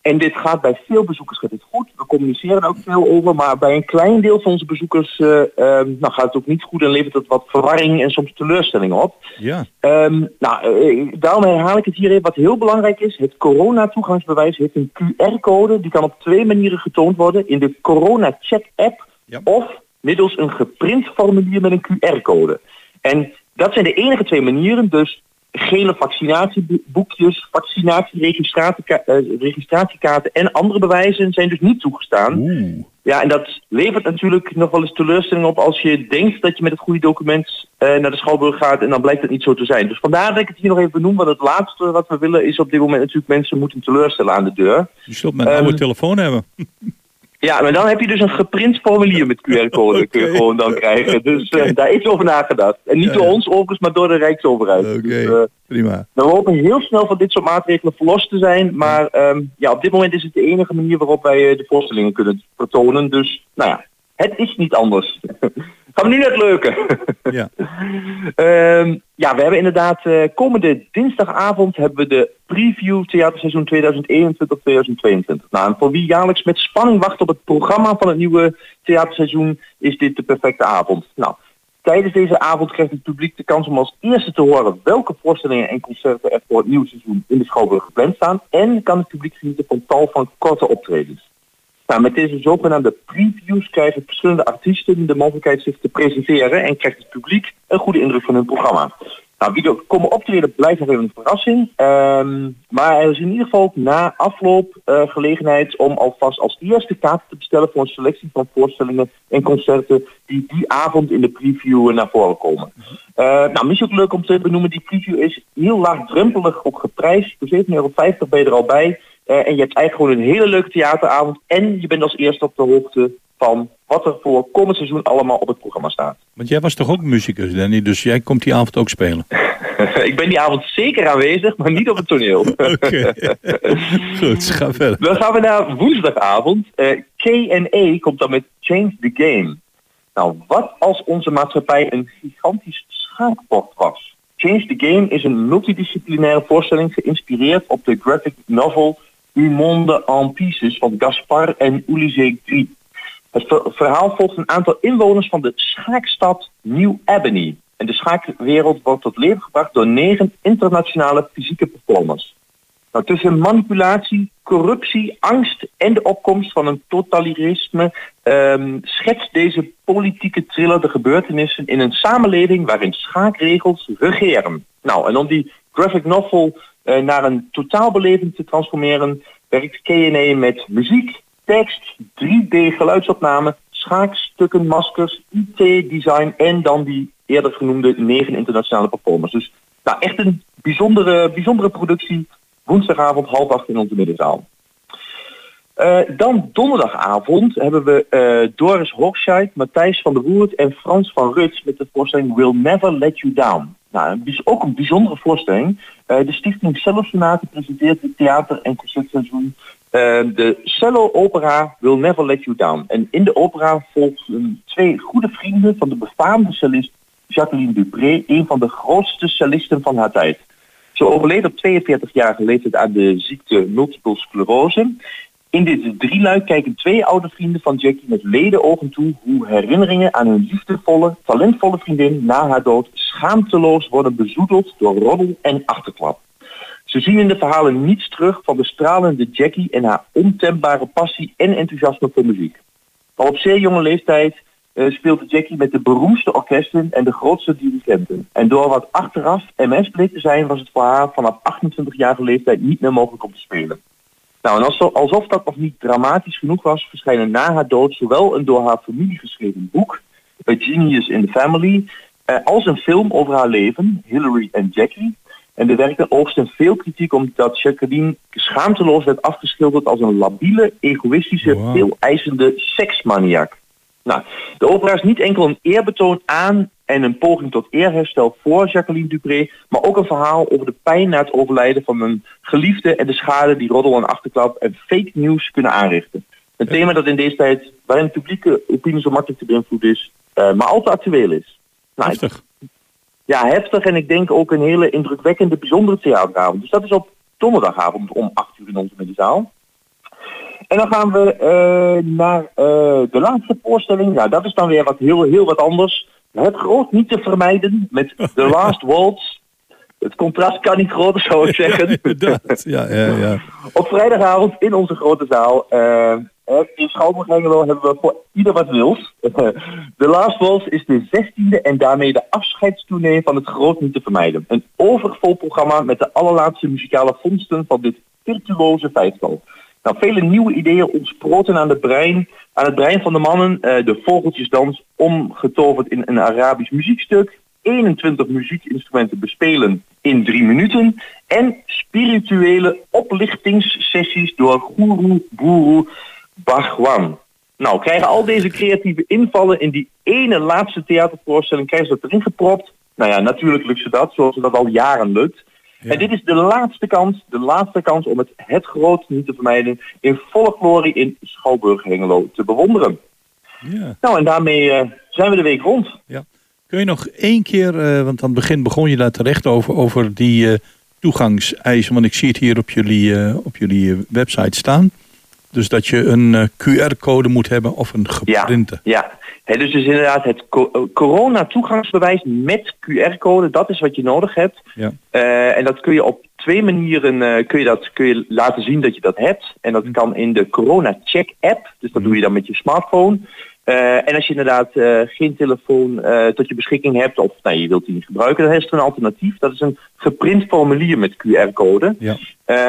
En dit gaat bij veel bezoekers gaat dit goed. We communiceren er ook veel over. Maar bij een klein deel van onze bezoekers uh, um, nou, gaat het ook niet goed en levert het wat verwarring en soms teleurstelling op. Ja. Um, nou, uh, daarom herhaal ik het hier even. Wat heel belangrijk is, het corona-toegangsbewijs heeft een QR-code. Die kan op twee manieren getoond worden. In de corona-check-app ja. of middels een geprint formulier met een QR-code. En dat zijn de enige twee manieren. Dus gele vaccinatieboekjes, vaccinatieregistratiekaarten en andere bewijzen zijn dus niet toegestaan. Oeh. Ja, en dat levert natuurlijk nog wel eens teleurstelling op als je denkt dat je met het goede document uh, naar de Schouwburg gaat en dan blijkt het niet zo te zijn. Dus vandaar dat ik het hier nog even benoem, want het laatste wat we willen is op dit moment natuurlijk mensen moeten teleurstellen aan de deur. Je zult met een um, oude telefoon hebben. Ja, maar dan heb je dus een geprint formulier met QR-code kun je gewoon dan krijgen. Dus okay. uh, daar is over nagedacht. En niet ja, door ons overigens, maar door de Rijksoverheid. Oké, okay, dus, uh, prima. We hopen heel snel van dit soort maatregelen verlost te zijn. Maar um, ja, op dit moment is het de enige manier waarop wij uh, de voorstellingen kunnen vertonen. Dus nou ja, het is niet anders. Gaan we nu naar het leuke. Ja. um, ja, we hebben inderdaad uh, komende dinsdagavond hebben we de preview theaterseizoen 2021-2022. Nou, en voor wie jaarlijks met spanning wacht op het programma van het nieuwe theaterseizoen, is dit de perfecte avond. Nou, tijdens deze avond krijgt het publiek de kans om als eerste te horen welke voorstellingen en concerten er voor het nieuwe seizoen in de Schouwburg gepland staan. En kan het publiek genieten van tal van korte optredens. Met deze zogenaamde previews krijgen verschillende artiesten de mogelijkheid zich te presenteren en krijgt het publiek een goede indruk van hun programma. Nou, wie er komen optreden blijft nog even een verrassing. Um, maar er is in ieder geval na afloop uh, gelegenheid om alvast als eerste kaarten te bestellen voor een selectie van voorstellingen en concerten die die avond in de preview naar voren komen. Uh, nou, misschien ook leuk om te benoemen, die preview is heel laagdrempelig ook geprijsd. Voor 7,50 euro ben je er al bij. Uh, en je hebt eigenlijk gewoon een hele leuke theateravond. En je bent als eerste op de hoogte van wat er voor komend seizoen allemaal op het programma staat. Want jij was toch ook muzikus, Danny? Dus jij komt die avond ook spelen? ik ben die avond zeker aanwezig, maar niet op het toneel. Oké. Goed, ga verder. Dan gaan we naar woensdagavond. Uh, K&A komt dan met Change the Game. Nou, wat als onze maatschappij een gigantisch schaakbord was? Change the Game is een multidisciplinaire voorstelling geïnspireerd op de graphic novel Du Monde en Pieces van Gaspar en Ulysses Grieg. Het verhaal volgt een aantal inwoners van de schaakstad New Albany. En de schaakwereld wordt tot leven gebracht door negen internationale fysieke performers. Nou, tussen manipulatie, corruptie, angst en de opkomst van een totalitarisme um, schetst deze politieke thriller de gebeurtenissen in een samenleving waarin schaakregels regeren. Nou, en om die graphic novel naar een totaalbeleving te transformeren, werkt K&A met muziek, tekst, 3D geluidsopname, schaakstukken, maskers, IT-design en dan die eerder genoemde negen internationale performers. Dus nou, echt een bijzondere, bijzondere productie. Woensdagavond half acht in onze middenzaal. Uh, dan donderdagavond hebben we uh, Doris Hochscheid, Matthijs van der Woert en Frans van Ruts met de voorstelling Will Never Let You Down. Nou, ook een bijzondere voorstelling. Uh, de stichting Cello presenteert het theater- en concertseizoen uh, de cello opera Will Never Let You Down. En in de opera volgen twee goede vrienden van de befaamde cellist Jacqueline Dupré, een van de grootste cellisten van haar tijd. Ze overleed op 42-jarige leeftijd aan de ziekte multiple sclerose. In dit drieluik kijken twee oude vrienden van Jackie met ledenogen toe hoe herinneringen aan hun liefdevolle, talentvolle vriendin na haar dood schaamteloos worden bezoedeld door roddel en achterklap. Ze zien in de verhalen niets terug van de stralende Jackie en haar ontembare passie en enthousiasme voor muziek. Al op zeer jonge leeftijd uh, speelde Jackie met de beroemdste orkesten en de grootste dirigenten. En door wat achteraf MS bleek te zijn, was het voor haar vanaf 28-jarige leeftijd niet meer mogelijk om te spelen. Nou, en alsof dat nog niet dramatisch genoeg was, verschijnen na haar dood zowel een door haar familie geschreven boek, A Genius in the Family, uh, als een film over haar leven, Hillary en Jackie. En er werkte oogsten veel kritiek omdat Jacqueline schaamteloos werd afgeschilderd als een labiele, egoïstische, wow. veel eisende seksmaniak. Nou, de opera is niet enkel een eerbetoon aan en een poging tot eerherstel voor Jacqueline Dupré, maar ook een verhaal over de pijn na het overlijden van een geliefde en de schade die roddel en achterklap en fake news kunnen aanrichten. Een thema dat in deze tijd, waarin de publieke opinie zo makkelijk te beïnvloeden is, uh, maar altijd actueel is. Nou, heftig. Ja, heftig en ik denk ook een hele indrukwekkende, bijzondere theateravond. Dus dat is op donderdagavond om 8 uur in onze middenzaal. En dan gaan we uh, naar uh, de laatste voorstelling. Ja, dat is dan weer wat heel, heel wat anders. Het groot niet te vermijden met The Last Waltz. Het contrast kan niet groter, zou ik zeggen. ja, ja, ja. Op vrijdagavond in onze grote zaal. Uh, in Schouwburg hebben we voor ieder wat wils. The Last Waltz is de zestiende en daarmee de afscheidstournee van het groot niet te vermijden. Een overvol programma met de allerlaatste muzikale vondsten van dit virtuoze vijftal. Nou, vele nieuwe ideeën ontsproten aan, de brein, aan het brein van de mannen. Uh, de vogeltjesdans omgetoverd in een Arabisch muziekstuk. 21 muziekinstrumenten bespelen in drie minuten. En spirituele oplichtingssessies door Guru Guru Bhagwan. Nou, krijgen al deze creatieve invallen in die ene laatste theatervoorstelling, krijgen ze dat erin gepropt. Nou ja, natuurlijk lukt ze dat, zoals ze dat al jaren lukt. En dit is de laatste kans, de laatste kans om het het groot niet te vermijden in volle glorie in Schouwburg Hengelo te bewonderen. Ja. Nou, en daarmee uh, zijn we de week rond. Ja. Kun je nog één keer, uh, want aan het begin begon je daar terecht over, over die uh, toegangseisen, want ik zie het hier op jullie, op jullie website staan. Dus dat je een QR-code moet hebben of een geprinte. Ja, ja. He, dus, dus inderdaad het corona-toegangsbewijs met QR-code, dat is wat je nodig hebt. Ja. Uh, en dat kun je op twee manieren uh, kun je dat, kun je laten zien dat je dat hebt. En dat kan in de corona-check-app, dus dat doe je dan met je smartphone. Uh, en als je inderdaad geen telefoon tot je beschikking hebt, of nou, je wilt die niet gebruiken, dan is er een alternatief. Dat is een geprint formulier met QR-code. Ja.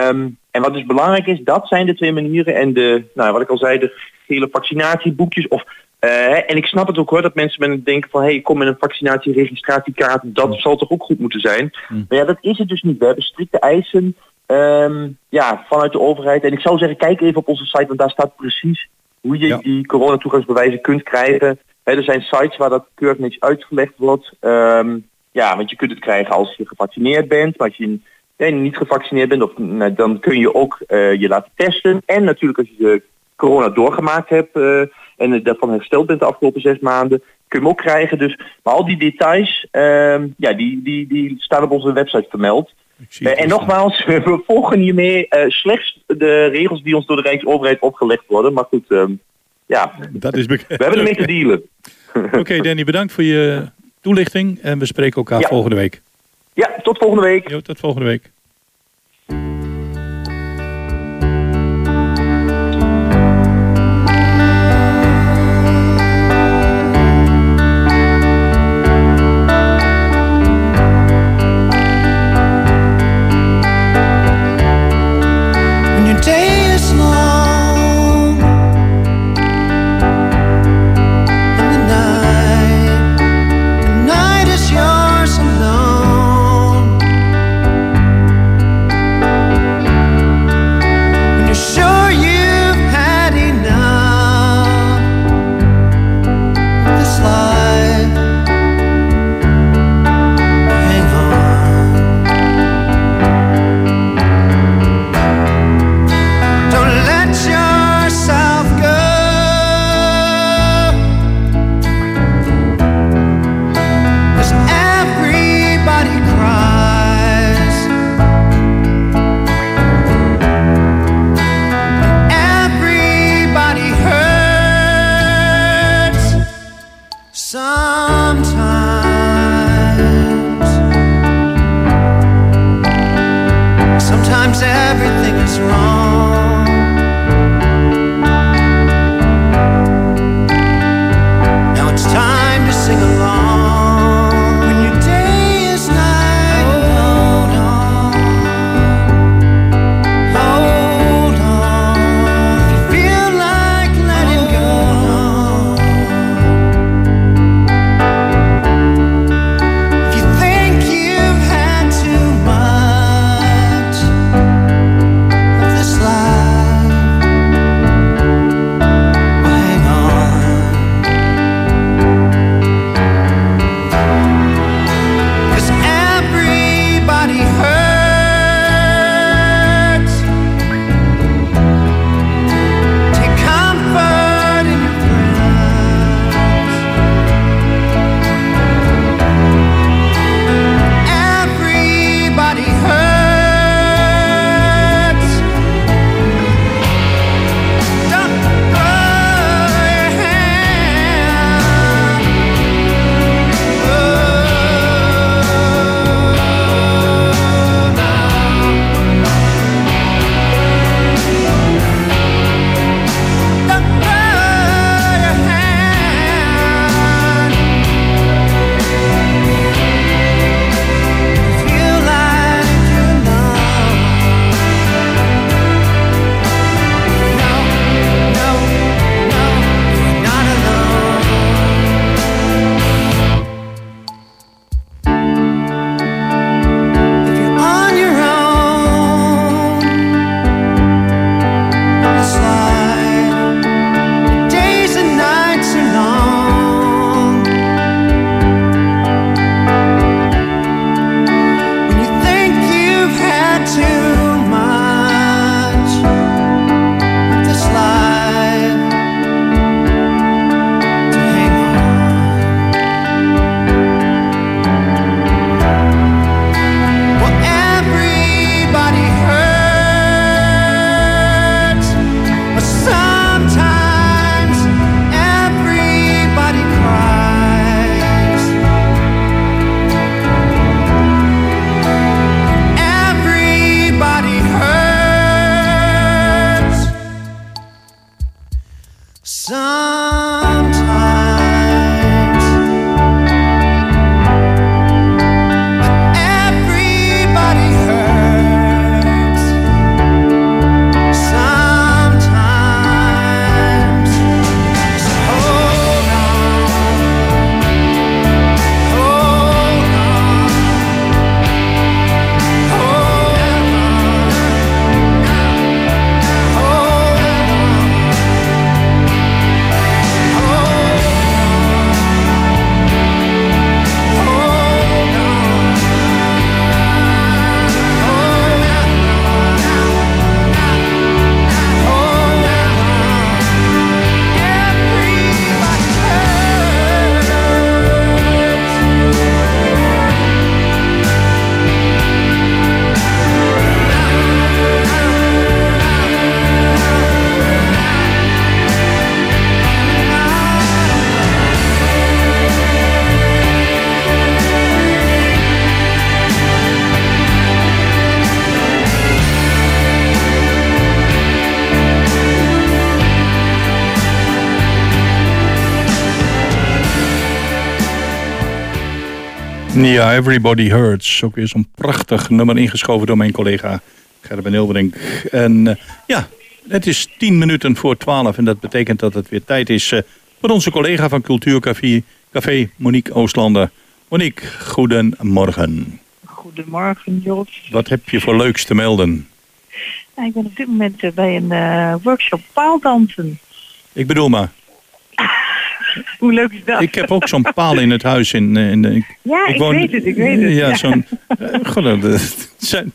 Um, en wat dus belangrijk is, dat zijn de twee manieren. En de, nou, wat ik al zei, de gele vaccinatieboekjes of en ik snap het ook hoor, dat mensen met denken van... hé, hey, kom met een vaccinatieregistratiekaart, dat zal toch ook goed moeten zijn. Mm. Maar ja, dat is het dus niet. We hebben strikte eisen um, ja, vanuit de overheid. En ik zou zeggen, kijk even op onze site, want daar staat precies... hoe je ja. die coronatoegangsbewijzen kunt krijgen. He, er zijn sites waar dat keurig netjes uitgelegd wordt. Um, ja, want je kunt het krijgen als je gevaccineerd bent. Maar als je nee, niet gevaccineerd bent, of, nou, dan kun je ook uh, je laten testen. En natuurlijk als je corona doorgemaakt hebt... Uh, en daarvan hersteld bent de afgelopen zes maanden, kun je hem ook krijgen. Dus, maar al die details, uh, ja, die, die, die staan op onze website vermeld. Uh, en nogmaals, we volgen hiermee uh, slechts de regels die ons door de Rijksoverheid opgelegd worden. Maar goed, uh, ja, dat is we hebben ermee te dealen. Oké okay, Danny, bedankt voor je toelichting en we spreken elkaar ja. volgende week. Ja, tot volgende week. Jo, tot volgende week. Ja, Everybody Hurts. Ook weer zo'n prachtig nummer ingeschoven door mijn collega Gerben Hilbrink. En uh, ja, het is tien minuten voor twaalf en dat betekent dat het weer tijd is uh, voor onze collega van Cultuurcafé, Café Monique Oostlander. Monique, goedemorgen. Goedemorgen, Jos. Wat heb je voor leuks te melden? Nou, ik ben op dit moment uh, bij een workshop paaldansen. Ik bedoel maar. Hoe leuk is dat? Ik heb ook zo'n paal in het huis. In, in, in ja, ik, ik woon, weet het, ik weet het. Ja, ja. zo'n... Uh, zijn,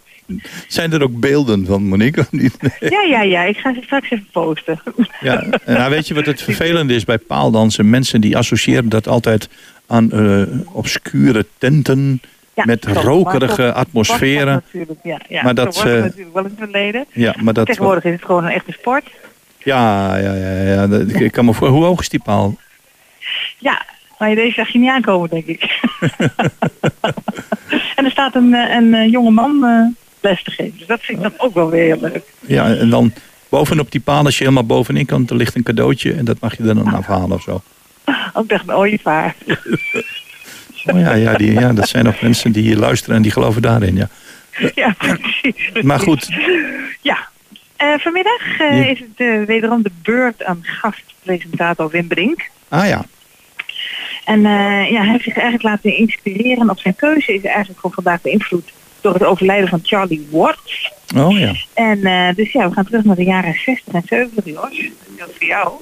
zijn er ook beelden van Monique. Ja, ja, ja. Ik ga ze straks even posten. Ja, nou weet je wat het vervelende is bij paaldansen? Mensen die associëren dat altijd aan uh, obscure tenten... Ja, met rokerige atmosferen. Natuurlijk, ja, ja. Maar dat, uh, natuurlijk wel in het verleden. Ja, maar dat, Tegenwoordig is het gewoon een echte sport. Ja, ja, ja. ja. Ik kan me voor, hoe hoog is die paal? Ja, maar deze zag je niet aankomen, denk ik. en er staat een, een jonge man uh, les te geven. Dus dat vind ik dan ook wel weer heel leuk. Ja, en dan bovenop die paal, als je helemaal bovenin kan, er ligt een cadeautje. En dat mag je dan afhalen of zo. Ook echt een ooievaar. oh ja, ja, die, ja, dat zijn ook mensen die luisteren en die geloven daarin, ja. Ja, precies. Maar goed. Ja, uh, vanmiddag uh, ja. is het uh, wederom de beurt aan gastpresentator Wim Brink. Ah ja. En ja, hij heeft zich eigenlijk laten inspireren. Op zijn keuze is eigenlijk voor vandaag beïnvloed door het overlijden van Charlie Watts. Oh ja. En dus ja, we gaan terug naar de jaren 60 en 70, Jos. Dat voor jou.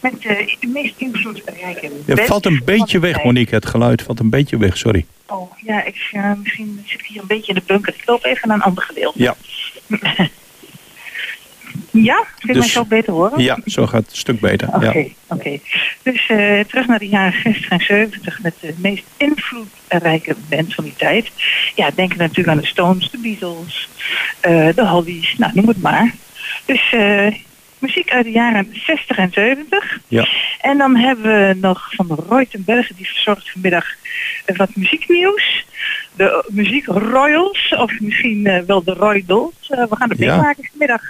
Met de meest invloedrijke Het valt een beetje weg, Monique. Het geluid valt een beetje weg, sorry. Oh, ja, ik, misschien zit ik hier een beetje in de bunker. Ik loop even naar een ander gedeelte. Ja. Ja, kun je dus, mij zo beter horen? Ja, zo gaat het een stuk beter. Oké, okay, ja. oké. Dus uh, terug naar de jaren 60 en 70 met de meest invloedrijke band van die tijd. Ja, denk natuurlijk aan de Stones, de Beatles, uh, de Hollies, nou noem het maar. Dus uh, muziek uit de jaren 60 en 70. Ja. En dan hebben we nog van de Reutenbergen, die verzorgt vanmiddag wat muzieknieuws. De muziek Royals, of misschien wel de Roydels. we gaan het meemaken ja. vanmiddag.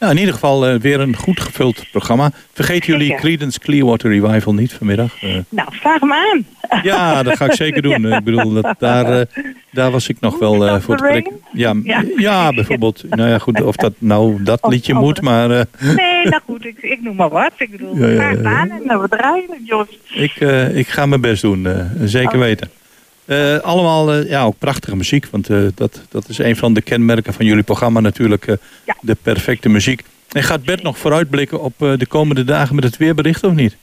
Nou, in ieder geval uh, weer een goed gevuld programma. Vergeet jullie. Creedence Clearwater Revival niet vanmiddag. Uh, nou, vraag hem aan. Ja, dat ga ik zeker doen. ja. Ik bedoel, dat, daar, uh, daar was ik nog wel voor te trekken. Ja, ja. ja, bijvoorbeeld. Nou ja, goed, of dat nou dat liedje of, moet, maar... nee, nou goed, ik, ik noem maar wat. Ik bedoel, ja, ja. aan en we draaien, Jos. Ik, ik ga mijn best doen, zeker oh. weten. Uh, allemaal uh, ja, ook prachtige muziek. Want uh, dat, dat is een van de kenmerken van jullie programma natuurlijk. Ja. De perfecte muziek. En gaat Bert nog vooruitblikken op de komende dagen met het weerbericht of niet?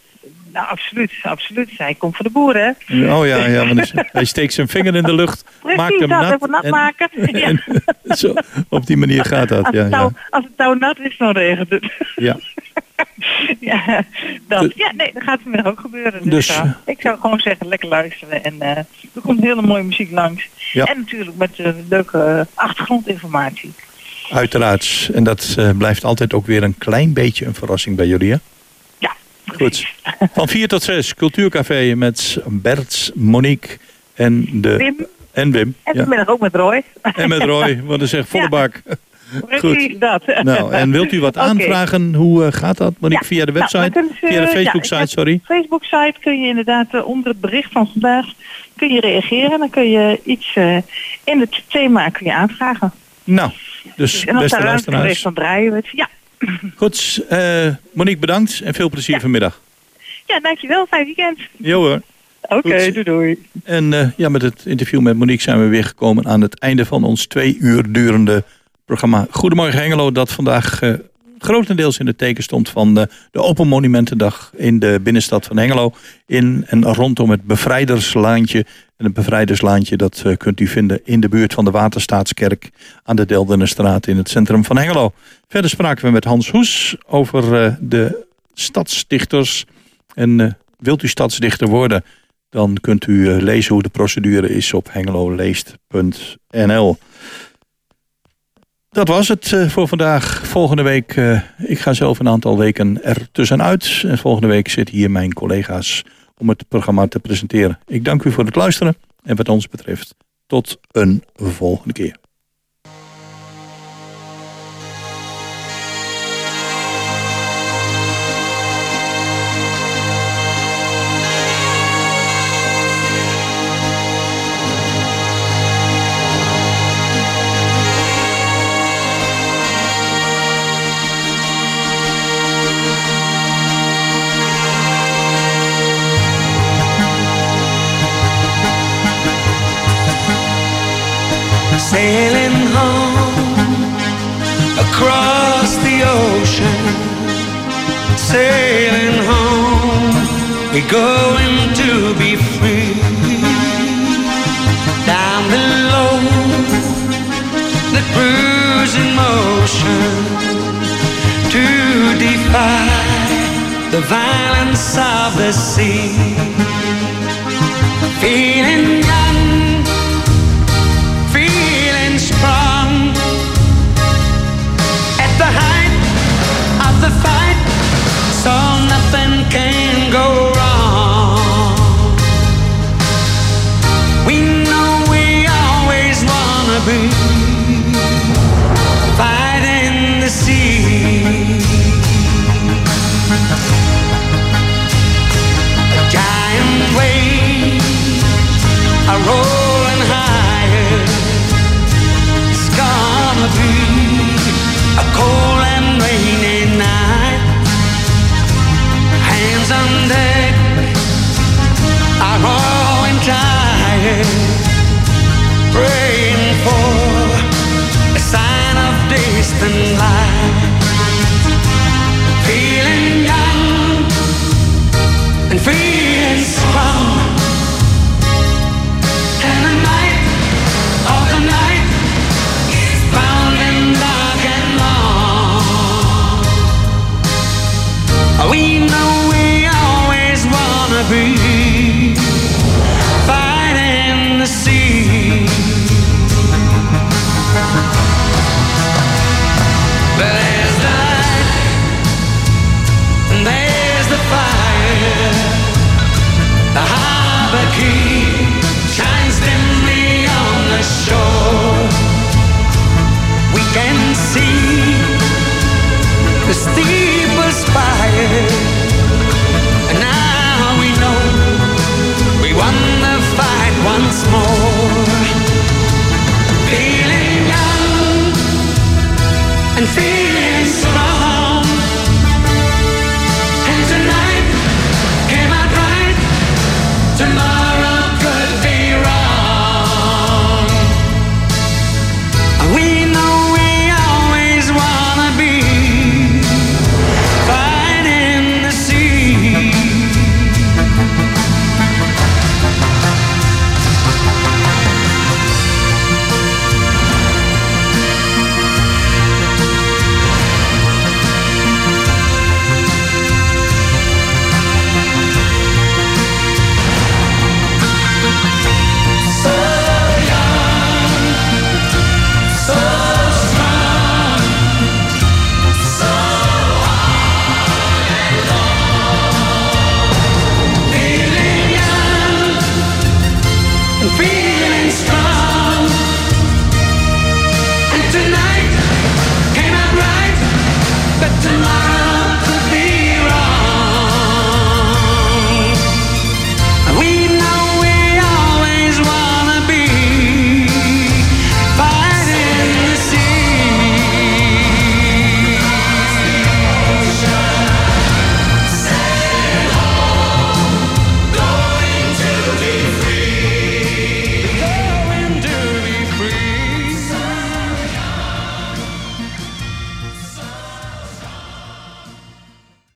Nou, absoluut. absoluut. Hij komt voor de boeren. Oh ja, ja want hij steekt zijn vinger in de lucht. Precies, maakt hem dat, nat. Even nat en, maken. Ja. En, zo, op die manier gaat dat. Als, ja, het touw, ja. als het touw nat is, dan regent het. Ja. ja, dat. ja, nee, dat gaat vanmiddag ook gebeuren. Dus, Dus, uh, ik zou gewoon zeggen, lekker luisteren. En uh, er komt hele mooie muziek langs. Ja. En natuurlijk met uh, leuke achtergrondinformatie. Uiteraard. En dat blijft altijd ook weer een klein beetje een verrassing bij jullie, hè? Goed. Van 4 tot 6, Cultuurcafé met Bert, Monique en, de, Wim. en Wim. En ja. vanmiddag ook met Roy. En met Roy, wat is echt volle Ja. bak. Precies dat. Nou, en wilt u wat aanvragen? Hoe uh, gaat dat, Monique? Ja. Via de Nou, website? ze- Via de Facebook-site, sorry. Facebook-site kun je inderdaad uh, onder het bericht van vandaag kun je reageren. Dan kun je iets uh, in het thema kun je aanvragen. Nou, dus en als beste luisteraars. dan draaien we het. Ja, Goed, eh, Monique bedankt en veel plezier Ja. vanmiddag. ja dankjewel. Fijn weekend. Jo hoor. Oké, doei doei. En eh, ja, met het interview met Monique zijn we weer gekomen aan het einde van ons twee uur durende programma Goedemorgen Hengelo. Dat vandaag eh, grotendeels in het teken stond van de, de Open Monumentendag in de binnenstad van Hengelo. In en rondom het Bevrijderslaantje. En het Bevrijderslaantje dat eh, kunt u vinden in de buurt van de Waterstaatskerk aan de Deldenenstraat in het centrum van Hengelo. Verder spraken we met Hans Hoes over eh, de stadsdichters. En eh, wilt u stadsdichter worden? dan kunt u lezen hoe de procedure is op hengeloleest.nl. Dat was het voor vandaag. Volgende week, ik ga zelf een aantal weken er tussenuit. En volgende week zitten hier mijn collega's om het programma te presenteren. Ik dank u voor het luisteren. En wat ons betreft, tot een volgende keer. Going to be free. Down below, the cruising motion to defy the violence of the sea. Feeling young, feeling strong. At the height of the fight, so nothing can go the sea. giant waves are rolling higher. It's gonna be a cold and rainy night. Hands on deck are growing tired, praying for a of distant light. Feeling young and feeling strong. And the night of the night is bound and dark and long. We know we always wanna be fighting the sea. The harbor key shines dimly on the shore. We can see the steeple spire. And now we know we won the fight once more. Feeling young and